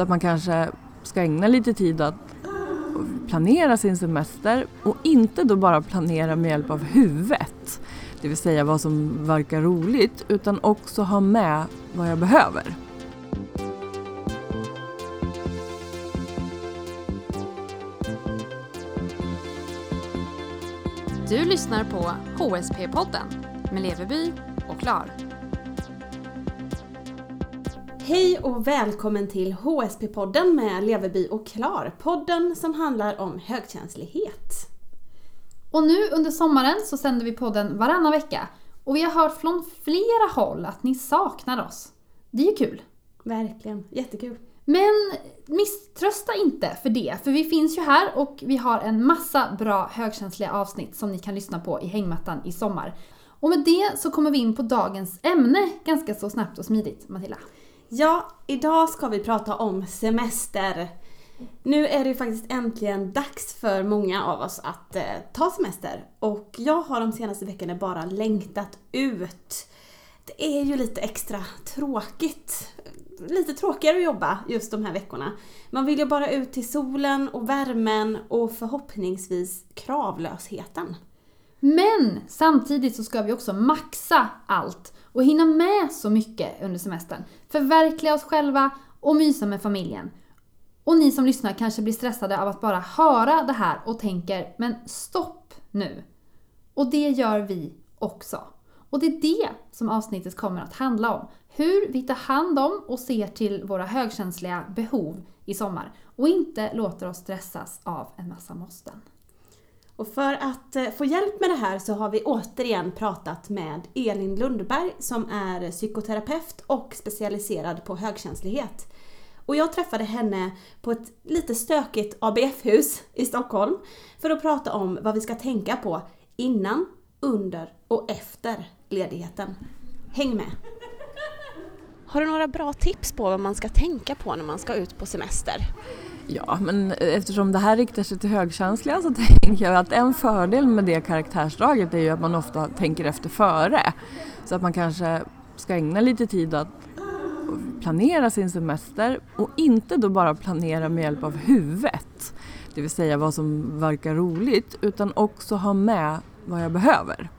Så att man kanske ska ägna lite tid att planera sin semester och inte då bara planera med hjälp av huvudet, det vill säga vad som verkar roligt, utan också ha med vad jag behöver. Du lyssnar på HSP-podden med Leveby och Klar. Hej och välkommen till HSP-podden med Leveby och Klar. Podden som handlar om högkänslighet. Och nu under sommaren så sänder vi podden varannan vecka. Och vi har hört från flera håll att ni saknar oss. Det är ju kul. Verkligen, jättekul. Men misströsta inte för det, för vi finns ju här och vi har en massa bra högkänsliga avsnitt som ni kan lyssna på i hängmattan i sommar. Och med det så kommer vi in på dagens ämne ganska så snabbt och smidigt, Matilda. Ja, idag ska vi prata om semester. Nu är det ju faktiskt äntligen dags för många av oss att eh, ta semester. Och jag har de senaste veckorna bara längtat ut. Det är ju lite extra tråkigt. Lite tråkigare att jobba just de här veckorna. Man vill ju bara ut till solen och värmen och förhoppningsvis kravlösheten. Men samtidigt så ska vi också maxa allt och hinna med så mycket under semestern. Förverkliga oss själva och mysa med familjen. Och ni som lyssnar kanske blir stressade av att bara höra det här och tänker men stopp nu. Och det gör vi också. Och det är det som avsnittet kommer att handla om. Hur vi tar hand om och ser till våra högkänsliga behov i sommar och inte låter oss stressas av en massa måsten. Och för att eh, få hjälp med det här så har vi återigen pratat med Elin Lundberg som är psykoterapeut och specialiserad på högkänslighet. Och jag träffade henne på ett lite stökigt ABF-hus i Stockholm för att prata om vad vi ska tänka på innan, under och efter ledigheten. Häng med! Har du några bra tips på vad man ska tänka på när man ska ut på semester? Ja, men eftersom det här riktar sig till högkänsliga så tänker jag att en fördel med det karaktärsdraget är ju att man ofta tänker efter före. Så att man kanske ska ägna lite tid att planera sin semester och inte då bara planera med hjälp av huvudet, det vill säga vad som verkar roligt, utan också ha med vad jag behöver.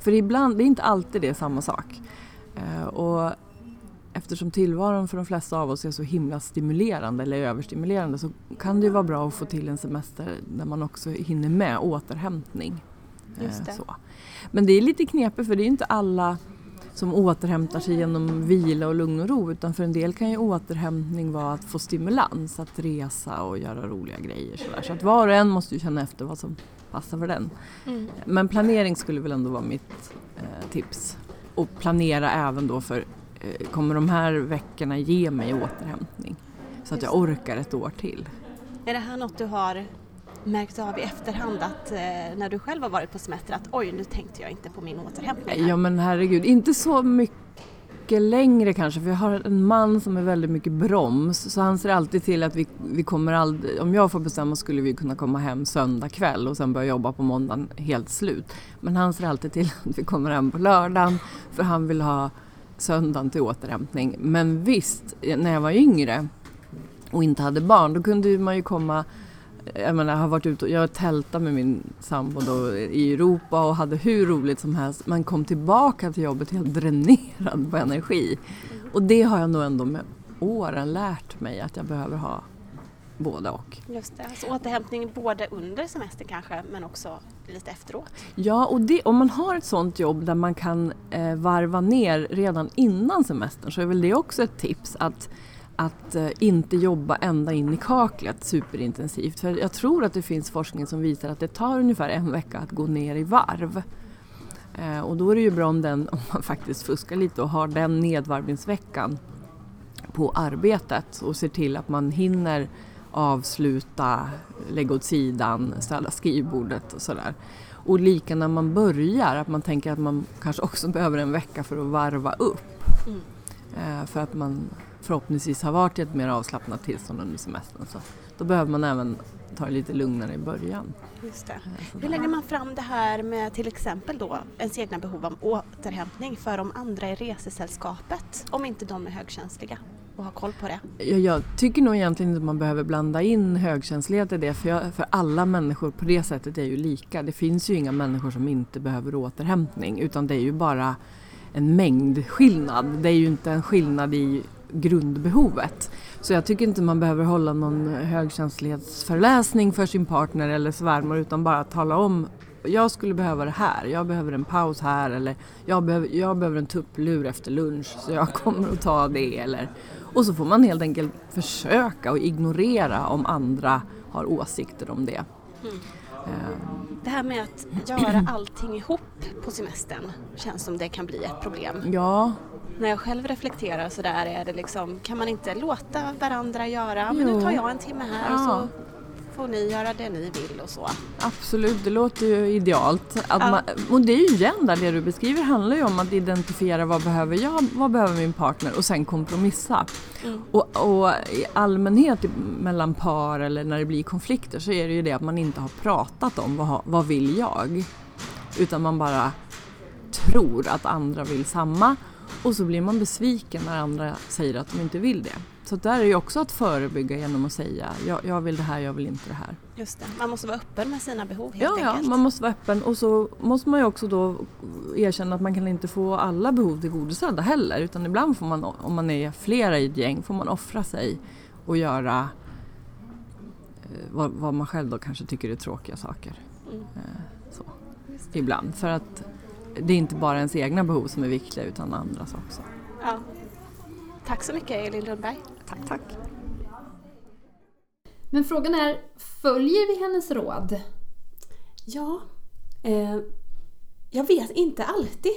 För ibland, det är inte alltid det är samma sak. Eh, och eftersom tillvaron för de flesta av oss är så himla stimulerande eller överstimulerande så kan det ju vara bra att få till en semester där man också hinner med återhämtning. Just det. Så. Men det är lite knepigt för det är inte alla som återhämtar sig genom vila och lugn och ro utan för en del kan ju återhämtning vara att få stimulans, att resa och göra roliga grejer. Sådär. Så att var och en måste ju känna efter vad som passar för den. Mm. Men planering skulle väl ändå vara mitt eh, tips. Och planera även då för eh, kommer de här veckorna ge mig återhämtning? Så att jag orkar ett år till. Är det här något du har märkt av i efterhand att eh, när du själv har varit på semester att oj nu tänkte jag inte på min återhämtning här. Ja men herregud, inte så mycket längre kanske för jag har en man som är väldigt mycket broms så han ser alltid till att vi, vi kommer aldrig, om jag får bestämma skulle vi kunna komma hem söndag kväll och sen börja jobba på måndagen helt slut. Men han ser alltid till att vi kommer hem på lördagen för han vill ha söndagen till återhämtning. Men visst, när jag var yngre och inte hade barn då kunde man ju komma jag menar, jag har varit ute och jag tältade med min sambo då i Europa och hade hur roligt som helst men kom tillbaka till jobbet helt dränerad på energi. Och det har jag nog ändå med åren lärt mig att jag behöver ha både och. Just det, alltså återhämtning både under semestern kanske men också lite efteråt. Ja, och det, om man har ett sånt jobb där man kan eh, varva ner redan innan semestern så är väl det också ett tips att att eh, inte jobba ända in i kaklet superintensivt. För jag tror att det finns forskning som visar att det tar ungefär en vecka att gå ner i varv. Eh, och då är det ju bra om, den, om man faktiskt fuskar lite och har den nedvarvningsveckan på arbetet och ser till att man hinner avsluta, lägga åt sidan, ställa skrivbordet och sådär. Och lika när man börjar, att man tänker att man kanske också behöver en vecka för att varva upp. Mm. Eh, för att man förhoppningsvis har varit i ett mer avslappnat tillstånd under semestern. Så då behöver man även ta det lite lugnare i början. Just det. Eh, Hur lägger man fram det här med till exempel då ens egna behov av återhämtning för de andra i resesällskapet om inte de är högkänsliga? Och ha koll på det? Jag, jag tycker nog egentligen inte att man behöver blanda in högkänslighet i det för, jag, för alla människor på det sättet är ju lika. Det finns ju inga människor som inte behöver återhämtning utan det är ju bara en mängdskillnad. Det är ju inte en skillnad i grundbehovet. Så jag tycker inte man behöver hålla någon högkänslighetsföreläsning för sin partner eller svärmor utan bara tala om jag skulle behöva det här, jag behöver en paus här eller jag behöver, jag behöver en tupplur efter lunch så jag kommer att ta det eller och så får man helt enkelt försöka och ignorera om andra har åsikter om det. Mm. Det här med att göra allting ihop på semestern känns som det kan bli ett problem. Ja. När jag själv reflekterar så där är det liksom, kan man inte låta varandra göra, men nu tar jag en timme här ja. och så får ni göra det ni vill och så. Absolut, det låter ju idealt. Att ja. man, och det är ju igen där, det du beskriver handlar ju om att identifiera vad behöver jag, vad behöver min partner och sen kompromissa. Mm. Och, och, i allmänhet mellan par eller när det blir konflikter så är det ju det att man inte har pratat om vad, vad vill jag? Utan man bara tror att andra vill samma och så blir man besviken när andra säger att de inte vill det. Så där är ju också att förebygga genom att säga jag, jag, vill det här, jag vill inte det här. Just det, man måste vara öppen med sina behov helt ja, enkelt. Ja, man måste vara öppen och så måste man ju också då erkänna att man kan inte få alla behov tillgodosedda heller utan ibland får man, om man är flera i ett gäng, får man offra sig och göra eh, vad, vad, man själv då kanske tycker är tråkiga saker. Mm. Eh, så. Ibland, för att det är inte bara ens egna behov som är viktiga utan andras också. Ja. Tack så mycket Elin Lundberg. Tack, tack. Men frågan är, följer vi hennes råd? Ja, eh, jag vet inte alltid.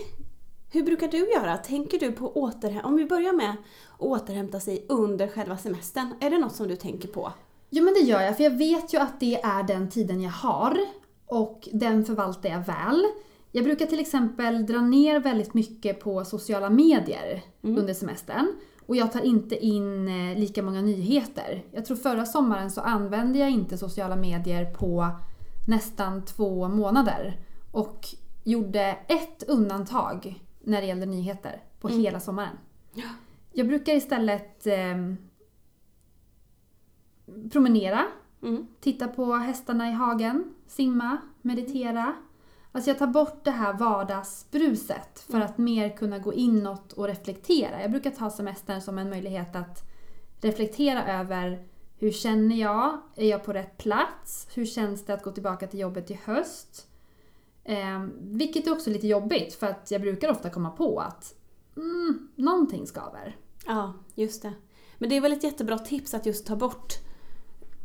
Hur brukar du göra? Tänker du på återhämta Om vi börjar med att återhämta sig under själva semestern. Är det något som du tänker på? Jo men det gör jag, för jag vet ju att det är den tiden jag har och den förvaltar jag väl. Jag brukar till exempel dra ner väldigt mycket på sociala medier mm. under semestern. Och jag tar inte in eh, lika många nyheter. Jag tror förra sommaren så använde jag inte sociala medier på nästan två månader. Och gjorde ett undantag när det gällde nyheter på mm. hela sommaren. Jag brukar istället eh, promenera, mm. titta på hästarna i hagen, simma, meditera. Alltså jag tar bort det här vardagsbruset för att mer kunna gå inåt och reflektera. Jag brukar ta semestern som en möjlighet att reflektera över hur känner jag? Är jag på rätt plats? Hur känns det att gå tillbaka till jobbet i höst? Eh, vilket är också lite jobbigt för att jag brukar ofta komma på att mm, någonting skaver. Ja, just det. Men det är väl ett jättebra tips att just ta bort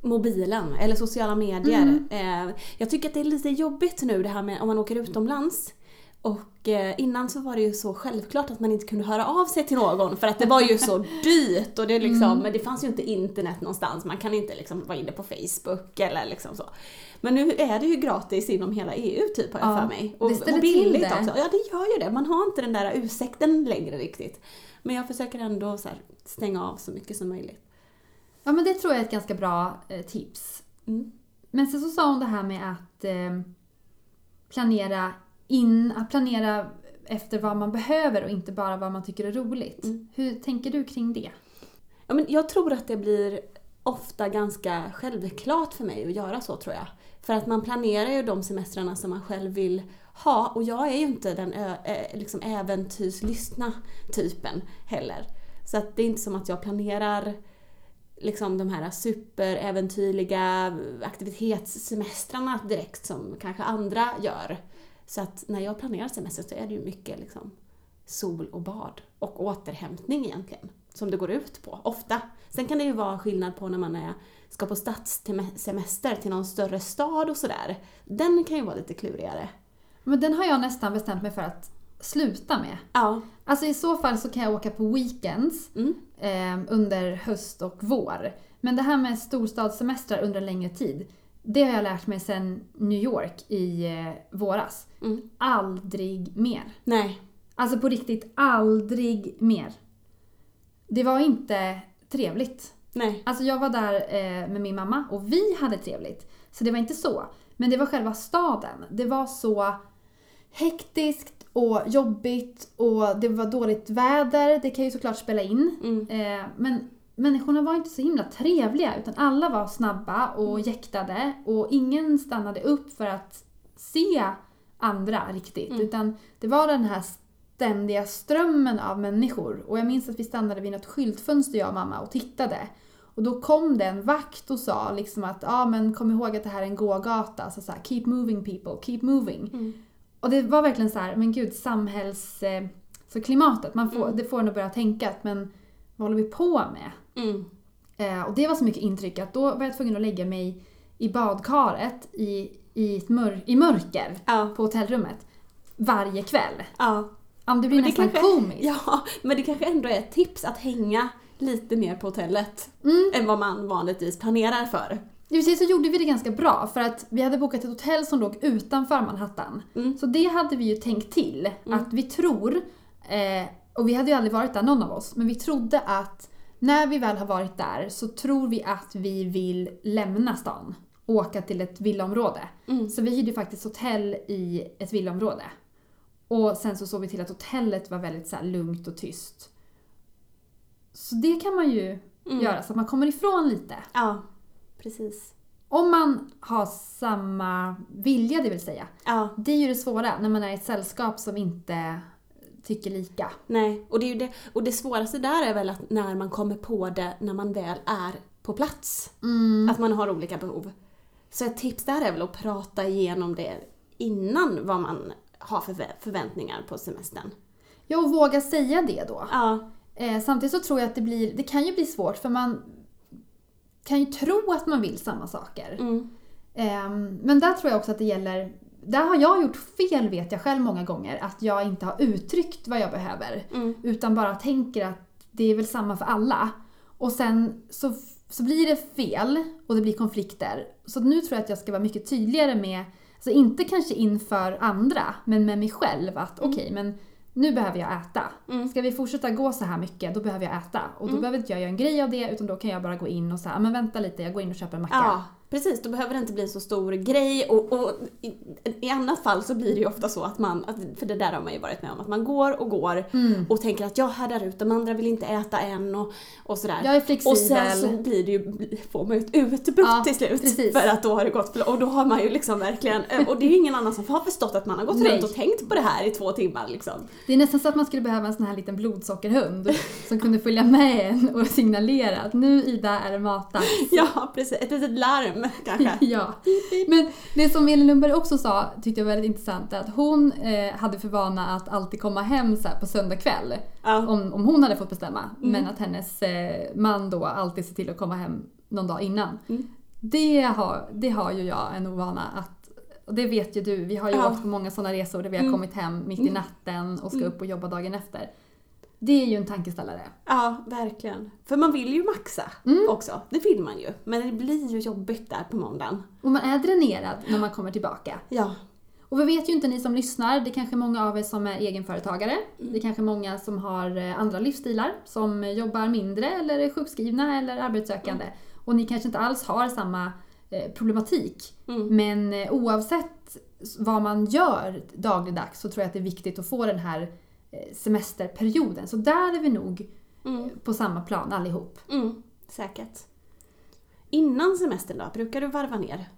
mobilen eller sociala medier. Mm. Eh, jag tycker att det är lite jobbigt nu det här med om man åker utomlands. Och eh, innan så var det ju så självklart att man inte kunde höra av sig till någon för att det var ju så dyrt och det liksom, mm. men det fanns ju inte internet någonstans. Man kan inte liksom vara inne på Facebook eller liksom så. Men nu är det ju gratis inom hela EU typ har jag ja, för mig. Och, och billigt också. Ja det gör ju det. Man har inte den där ursäkten längre riktigt. Men jag försöker ändå så stänga av så mycket som möjligt. Ja men det tror jag är ett ganska bra eh, tips. Mm. Men sen så sa hon det här med att eh, planera in, att planera efter vad man behöver och inte bara vad man tycker är roligt. Mm. Hur tänker du kring det? Ja, men jag tror att det blir ofta ganska självklart för mig att göra så tror jag. För att man planerar ju de semestrarna som man själv vill ha och jag är ju inte den liksom äventyrslystna typen heller. Så att det är inte som att jag planerar liksom de här superäventyrliga aktivitetssemestrarna direkt som kanske andra gör. Så att när jag planerar semester så är det ju mycket liksom sol och bad och återhämtning egentligen som det går ut på, ofta. Sen kan det ju vara skillnad på när man är, ska på stadssemester till någon större stad och sådär. Den kan ju vara lite klurigare. Men den har jag nästan bestämt mig för att sluta med. Ja. Alltså i så fall så kan jag åka på weekends mm. Eh, under höst och vår. Men det här med storstadssemestrar under en längre tid, det har jag lärt mig sedan New York i eh, våras. Mm. Aldrig mer. Nej. Alltså på riktigt, aldrig mer. Det var inte trevligt. Nej. Alltså jag var där eh, med min mamma och vi hade trevligt. Så det var inte så. Men det var själva staden. Det var så hektiskt och jobbigt och det var dåligt väder. Det kan ju såklart spela in. Mm. Eh, men människorna var inte så himla trevliga utan alla var snabba och jäktade och ingen stannade upp för att se andra riktigt. Mm. Utan det var den här ständiga strömmen av människor. Och jag minns att vi stannade vid något skyltfönster jag och mamma och tittade. Och då kom det en vakt och sa liksom att ja men kom ihåg att det här är en gågata. Så, så här, keep moving people, keep moving. Mm. Och det var verkligen så här, men gud samhälls... Eh, så klimatet, man får, Mm. det får en att börja tänka att men vad håller vi på med? Mm. Eh, och det var så mycket intryck att då var jag tvungen att lägga mig i badkaret i, i, mör- i mörker Ja. på hotellrummet varje kväll. ja. Ja, det blir Men det nästan kanske- komiskt. Ja, men det kanske ändå är ett tips att hänga lite mer på hotellet Mm. än vad man vanligtvis planerar för. I och för sig så gjorde vi det ganska bra för att vi hade bokat ett hotell som låg utanför Manhattan. Mm. Så det hade vi ju tänkt till. Att vi tror, eh, och vi hade ju aldrig varit där någon av oss, men vi trodde att när vi väl har varit där så tror vi att vi vill lämna stan och åka till ett villaområde. Mm. Så vi hyrde faktiskt hotell i ett villaområde. Och sen så såg vi till att hotellet var väldigt så lugnt och tyst. Så det kan man ju Mm. göra så att man kommer ifrån lite. Ja, precis. Om man har samma vilja, det vill säga. Ja, Det är ju det svåra när man är i ett sällskap som inte tycker lika. nej. Och det, är det, och det svåraste där är väl att när man kommer på det när man väl är på plats. Mm. Att man har olika behov. Så ett tips där är väl att prata igenom det innan vad man har för förväntningar på semestern. Ja, och våga säga det då. Ja, Eh, samtidigt så tror jag att det blir, det kan ju bli svårt för man kan ju tro att man vill samma saker. mm. Ehm, men där tror jag också att det gäller, där har jag gjort fel vet jag själv många gånger, att jag inte har uttryckt vad jag behöver. Mm. Utan bara tänker att det är väl samma för alla. Och sen så, så blir det fel och det blir konflikter. Så nu tror jag att jag ska vara mycket tydligare med, alltså inte kanske inför andra, men med mig själv att okej, men nu behöver jag äta. Mm. Ska vi fortsätta gå så här mycket, då behöver jag äta. Och då behöver inte jag göra en grej av det, utan då kan jag bara gå in och säga, men vänta lite, jag går in och köper en macka. Ja, precis. Då behöver det inte bli en så stor grej och, och i, i annat fall så blir det ju ofta så att man, att, för det där har man ju varit med om, att man går och går Mm. och tänker att jag härdar ut, de andra vill inte äta än och, och sådär. Jag är flexibel. och sen så blir det ju, får man ju ett utbrott Ja, till slut. precis. För att då har det gått för och då har man ju liksom verkligen, och det är ju ingen annan som har förstått att man har gått Nej. runt och tänkt på det här i två timmar liksom. Det är nästan så att man skulle behöva en sån här liten blodsockerhund som kunde följa med en och signalera att nu Ida är det matdags. Ja, precis. Ett litet larm kanske. Ja. Men det som Elin Lundberg också sa tyckte jag var väldigt intressant att hon eh, hade för vana att alltid komma hem så på söndag kväll. Ja. Om, om hon hade fått bestämma. Men att hennes eh, man då alltid ser till att komma hem någon dag innan. Mm. Det, har, det har ju jag en ovana att och det vet ju du, vi har ju Ja. åkt på många sådana resor där vi har Mm. kommit hem mitt i Mm. natten och ska Mm. upp och jobba dagen efter. Det är ju en tankeställare. Ja, verkligen. För man vill ju maxa Mm. också. Det vill man ju. Men det blir ju jobbigt där på måndagen. Och man är dränerad när man kommer tillbaka. Ja. Och vi vet ju inte ni som lyssnar, det är kanske många av er som är egenföretagare. Mm. Det är kanske många som har eh, andra livsstilar, som jobbar mindre eller är sjukskrivna eller arbetssökande. Och ni kanske inte alls har samma eh, problematik. Mm. Men eh, oavsett vad man gör dagligdags så tror jag att det är viktigt att få den här semesterperioden. Så där är vi nog Mm. på samma plan allihop. Mm. Säkert. Innan semestern då, brukar du varva ner?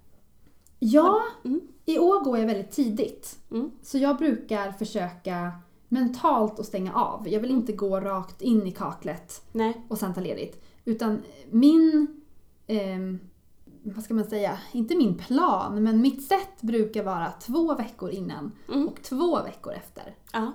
Ja, Mm. i år går jag väldigt tidigt. Mm. Så jag brukar försöka mentalt att stänga av. Jag vill inte gå rakt in i kaklet Nej. och sen ta ledigt. Utan min, ehm, vad ska man säga, inte min plan, men mitt sätt brukar vara två veckor innan Mm. och två veckor efter. Ja.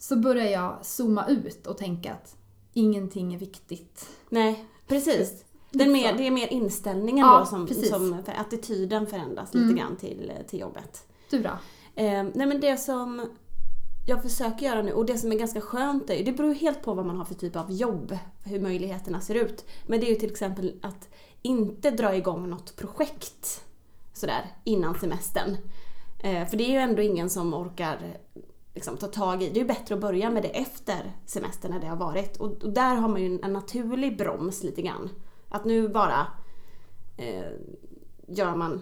Så börjar jag zooma ut och tänka att ingenting är viktigt. Nej, precis. Det är, Lite mer, det är mer inställningen Ja, då som, som för attityden förändras Mm. lite grann till, till jobbet. Du då? Eh, nej men det som jag försöker göra nu och det som är ganska skönt är det beror helt på vad man har för typ av jobb, hur möjligheterna ser ut. Men det är ju till exempel att inte dra igång något projekt sådär innan semestern. Eh, för det är ju ändå ingen som orkar liksom, ta tag i. Det är ju bättre att börja med det efter semestern när det har varit. Och, och där har man ju en naturlig broms lite grann. Att nu bara eh, gör man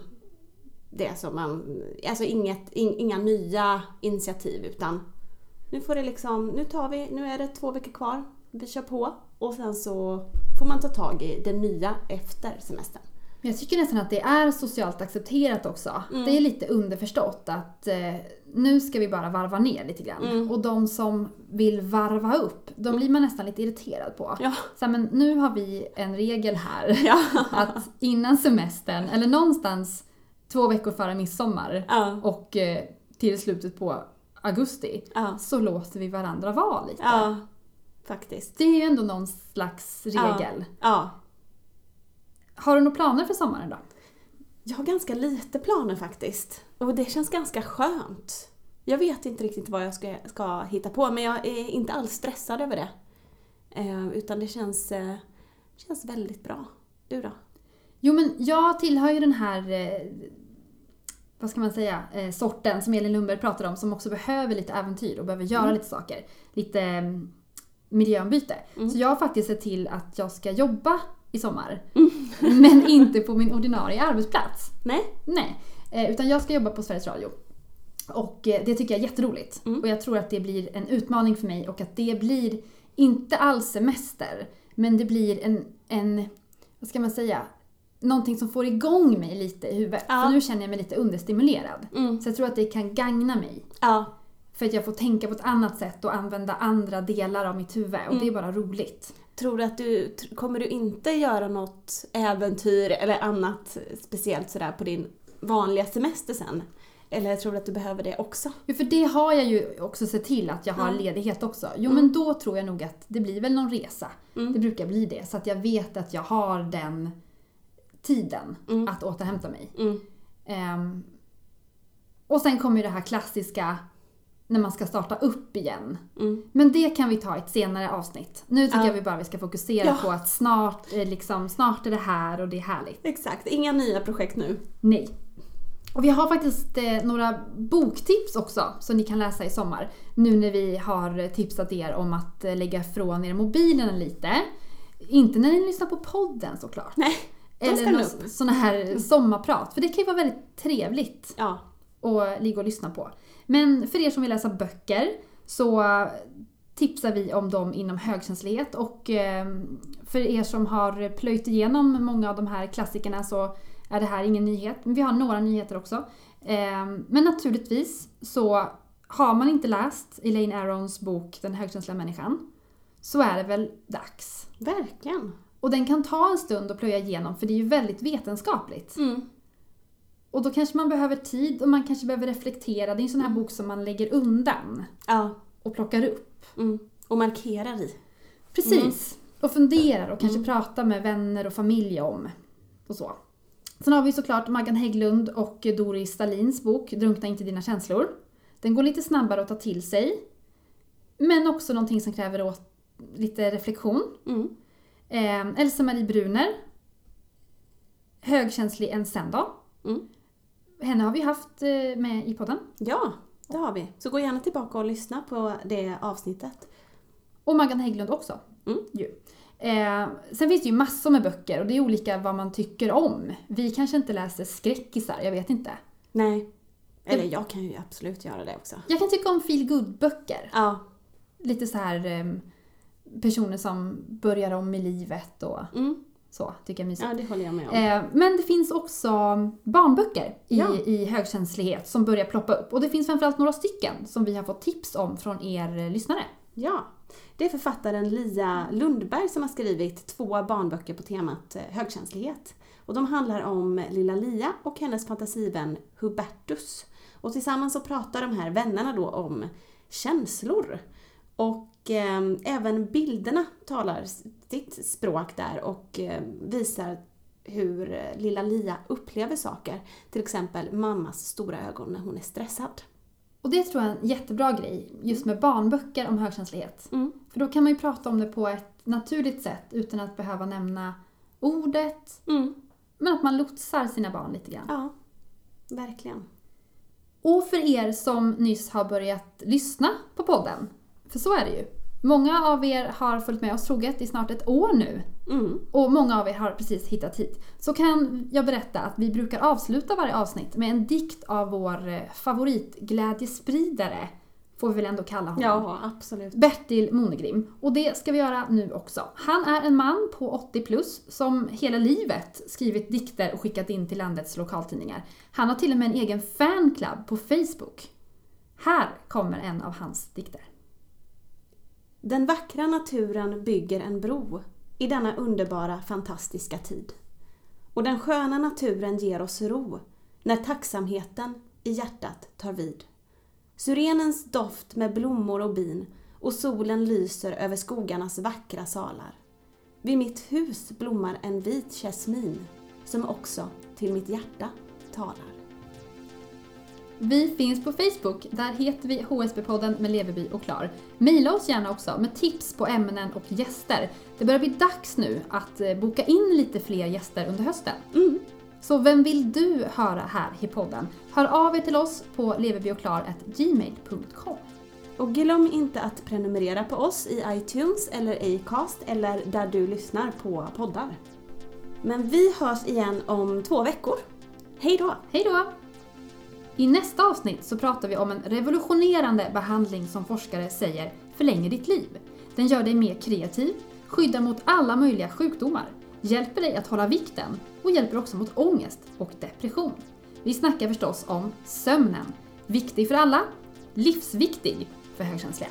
det som man, alltså inget, in, inga nya initiativ utan nu får det liksom, nu tar vi, nu är det två veckor kvar, vi kör på och sen så får man ta tag i det nya efter semestern. Men jag tycker nästan att det är socialt accepterat också. Mm. Det är lite underförstått att eh, nu ska vi bara varva ner lite grann. Mm. Och de som vill varva upp, de blir man nästan lite irriterad på. Ja. Så här, men nu har vi en regel här Ja. att innan semestern, eller någonstans två veckor före midsommar Ja. och eh, till slutet på augusti, Ja. så låter vi varandra vara lite. ja, faktiskt. Det är ju ändå någon slags regel. Ja. Har du några planer för sommaren då? Jag har ganska lite planer faktiskt. Och det känns ganska skönt. Jag vet inte riktigt vad jag ska, ska hitta på men jag är inte alls stressad över det. Eh, utan det känns, eh, känns väldigt bra. Du då? Jo men jag tillhör ju den här, eh, vad ska man säga, eh, sorten som Elin Lundberg pratar om som också behöver lite äventyr och behöver göra lite saker. Lite mm, miljöombyte. Så jag har faktiskt sett till att jag ska jobba i sommar. Men inte på min ordinarie arbetsplats. Nej? Nej, eh, utan jag ska jobba på Sveriges Radio. Och eh, det tycker jag är jätteroligt. Mm. Och jag tror att det blir en utmaning för mig och att det blir inte alls semester, men det blir en, en vad ska man säga, någonting som får igång mig lite i huvudet. Ja. För nu känner jag mig lite understimulerad. Mm. Så jag tror att det kan gagna mig. Ja. För att jag får tänka på ett annat sätt och använda andra delar av mitt huvud. Och Mm. det är bara roligt. Tror du att du, kommer du inte göra något äventyr eller annat speciellt sådär på din vanliga semester sen? Eller tror du att du behöver det också? Jo, för det har jag ju också sett till att jag har Ja. ledighet också. Jo, Mm. men då tror jag nog att det blir väl någon resa. Mm. Det brukar bli det. Så att jag vet att jag har den tiden Mm. att återhämta mig. Mm. Ehm, och sen kommer ju det här klassiska när man ska starta upp igen. Mm. Men det kan vi ta i ett senare avsnitt. Nu tycker Ja. jag vi bara vi ska fokusera Ja. på att snart, eh, liksom, snart är det här och det är härligt. Exakt, inga nya projekt nu. Nej. Och vi har faktiskt eh, några boktips också som ni kan läsa i sommar. Nu när vi har tipsat er om att eh, lägga ifrån er mobilerna lite. Inte när ni lyssnar på podden såklart. Nej, Eller såna här sommarprat. För det kan ju vara väldigt trevligt Ja. att ligga och lyssna på. Men för er som vill läsa böcker så tipsar vi om dem inom högkänslighet och eh, för er som har plöjt igenom många av de här klassikerna så är det här ingen nyhet. Men vi har några nyheter också. Eh, Men naturligtvis så har man inte läst Elaine Arons bok Den högkänsliga människan så är det väl dags. Verkligen. Och den kan ta en stund att plöja igenom för det är ju väldigt vetenskapligt. Mm. Och då kanske man behöver tid och man kanske behöver reflektera. Det är en sån här bok som man lägger undan Ja. och plockar upp. Mm. Och markerar i. Precis. Och funderar och kanske pratar med vänner och familj om. Och så. Sen har vi såklart Maggan Hägglund och Doris Stalins bok Drunkna inte dina känslor. Den går lite snabbare att ta till sig. Men också någonting som kräver åt lite reflektion. Mm. Eh, Elsa-Marie Bruner. Högkänslig en sen då. Mm. Henne har vi haft eh, med i podden. Ja, det har vi. Så gå gärna tillbaka och lyssna på det avsnittet. Och Maggan Hägglund också. Mm. Eh, sen finns det ju massor med böcker och det är olika vad man tycker om. Vi kanske inte läser skräckisar, jag vet inte. Nej. Eller jag kan ju absolut göra det också. Jag kan tycka om feel böcker Ja. Lite så här eh, personer som börjar om i livet och Mm. Så, tycker jag är mysigt. Ja, det håller jag med om. Eh, men det finns också barnböcker i, Ja. i högkänslighet som börjar ploppa upp. Och det finns framförallt några stycken som vi har fått tips om från er eh, lyssnare. Ja. Det är författaren Lia Lundberg som har skrivit två barnböcker på temat eh, högkänslighet. Och de handlar om lilla Lia och hennes fantasivän Hubertus. Och tillsammans så pratar de här vännerna då om känslor. Och eh, även bilderna talar sitt språk där och eh, visar hur eh, lilla Lia upplever saker. Till exempel mammas stora ögon när hon är stressad. Och det tror jag är en jättebra grej, just med barnböcker om högkänslighet. Mm. För då kan man ju prata om det på ett naturligt sätt utan att behöva nämna ordet. Mm. Men att man lotsar sina barn lite grann. Ja, verkligen. Och för er som nyss har börjat lyssna på podden, för så är det ju. Många av er har följt med oss troget i snart ett år nu. Mm. Och många av er har precis hittat hit. Så kan jag berätta att vi brukar avsluta varje avsnitt med en dikt av vår eh, favoritglädjespridare. Får vi väl ändå kalla honom. Ja, absolut. Bertil Monegrim. Och det ska vi göra nu också. Han är en man på 80 plus som hela livet skrivit dikter och skickat in till landets lokaltidningar. Han har till och med en egen fanclub på Facebook. Här kommer en av hans dikter. Den vackra naturen bygger en bro i denna underbara, fantastiska tid. Och den sköna naturen ger oss ro när tacksamheten i hjärtat tar vid. Syrenens doft med blommor och bin och solen lyser över skogarnas vackra salar. Vid mitt hus blommar en vit jasmin som också till mitt hjärta talar. Vi finns på Facebook, där heter vi HSB-podden med Leveby och Klar. Maila oss gärna också med tips på ämnen och gäster. Det börjar bli dags nu att eh, boka in lite fler gäster under hösten. Mm. Så vem vill du höra här i podden? Hör av er till oss på leverbyochklar.gmail.com. Och glöm inte att prenumerera på oss i iTunes eller Acast eller där du lyssnar på poddar. Men vi hörs igen om två veckor. Hej då! Hej då! I nästa avsnitt så pratar vi om en revolutionerande behandling som forskare säger förlänger ditt liv. Den gör dig mer kreativ, skyddar mot alla möjliga sjukdomar, hjälper dig att hålla vikten och hjälper också mot ångest och depression. Vi snackar förstås om sömnen. Viktig för alla, livsviktig för högkänsliga.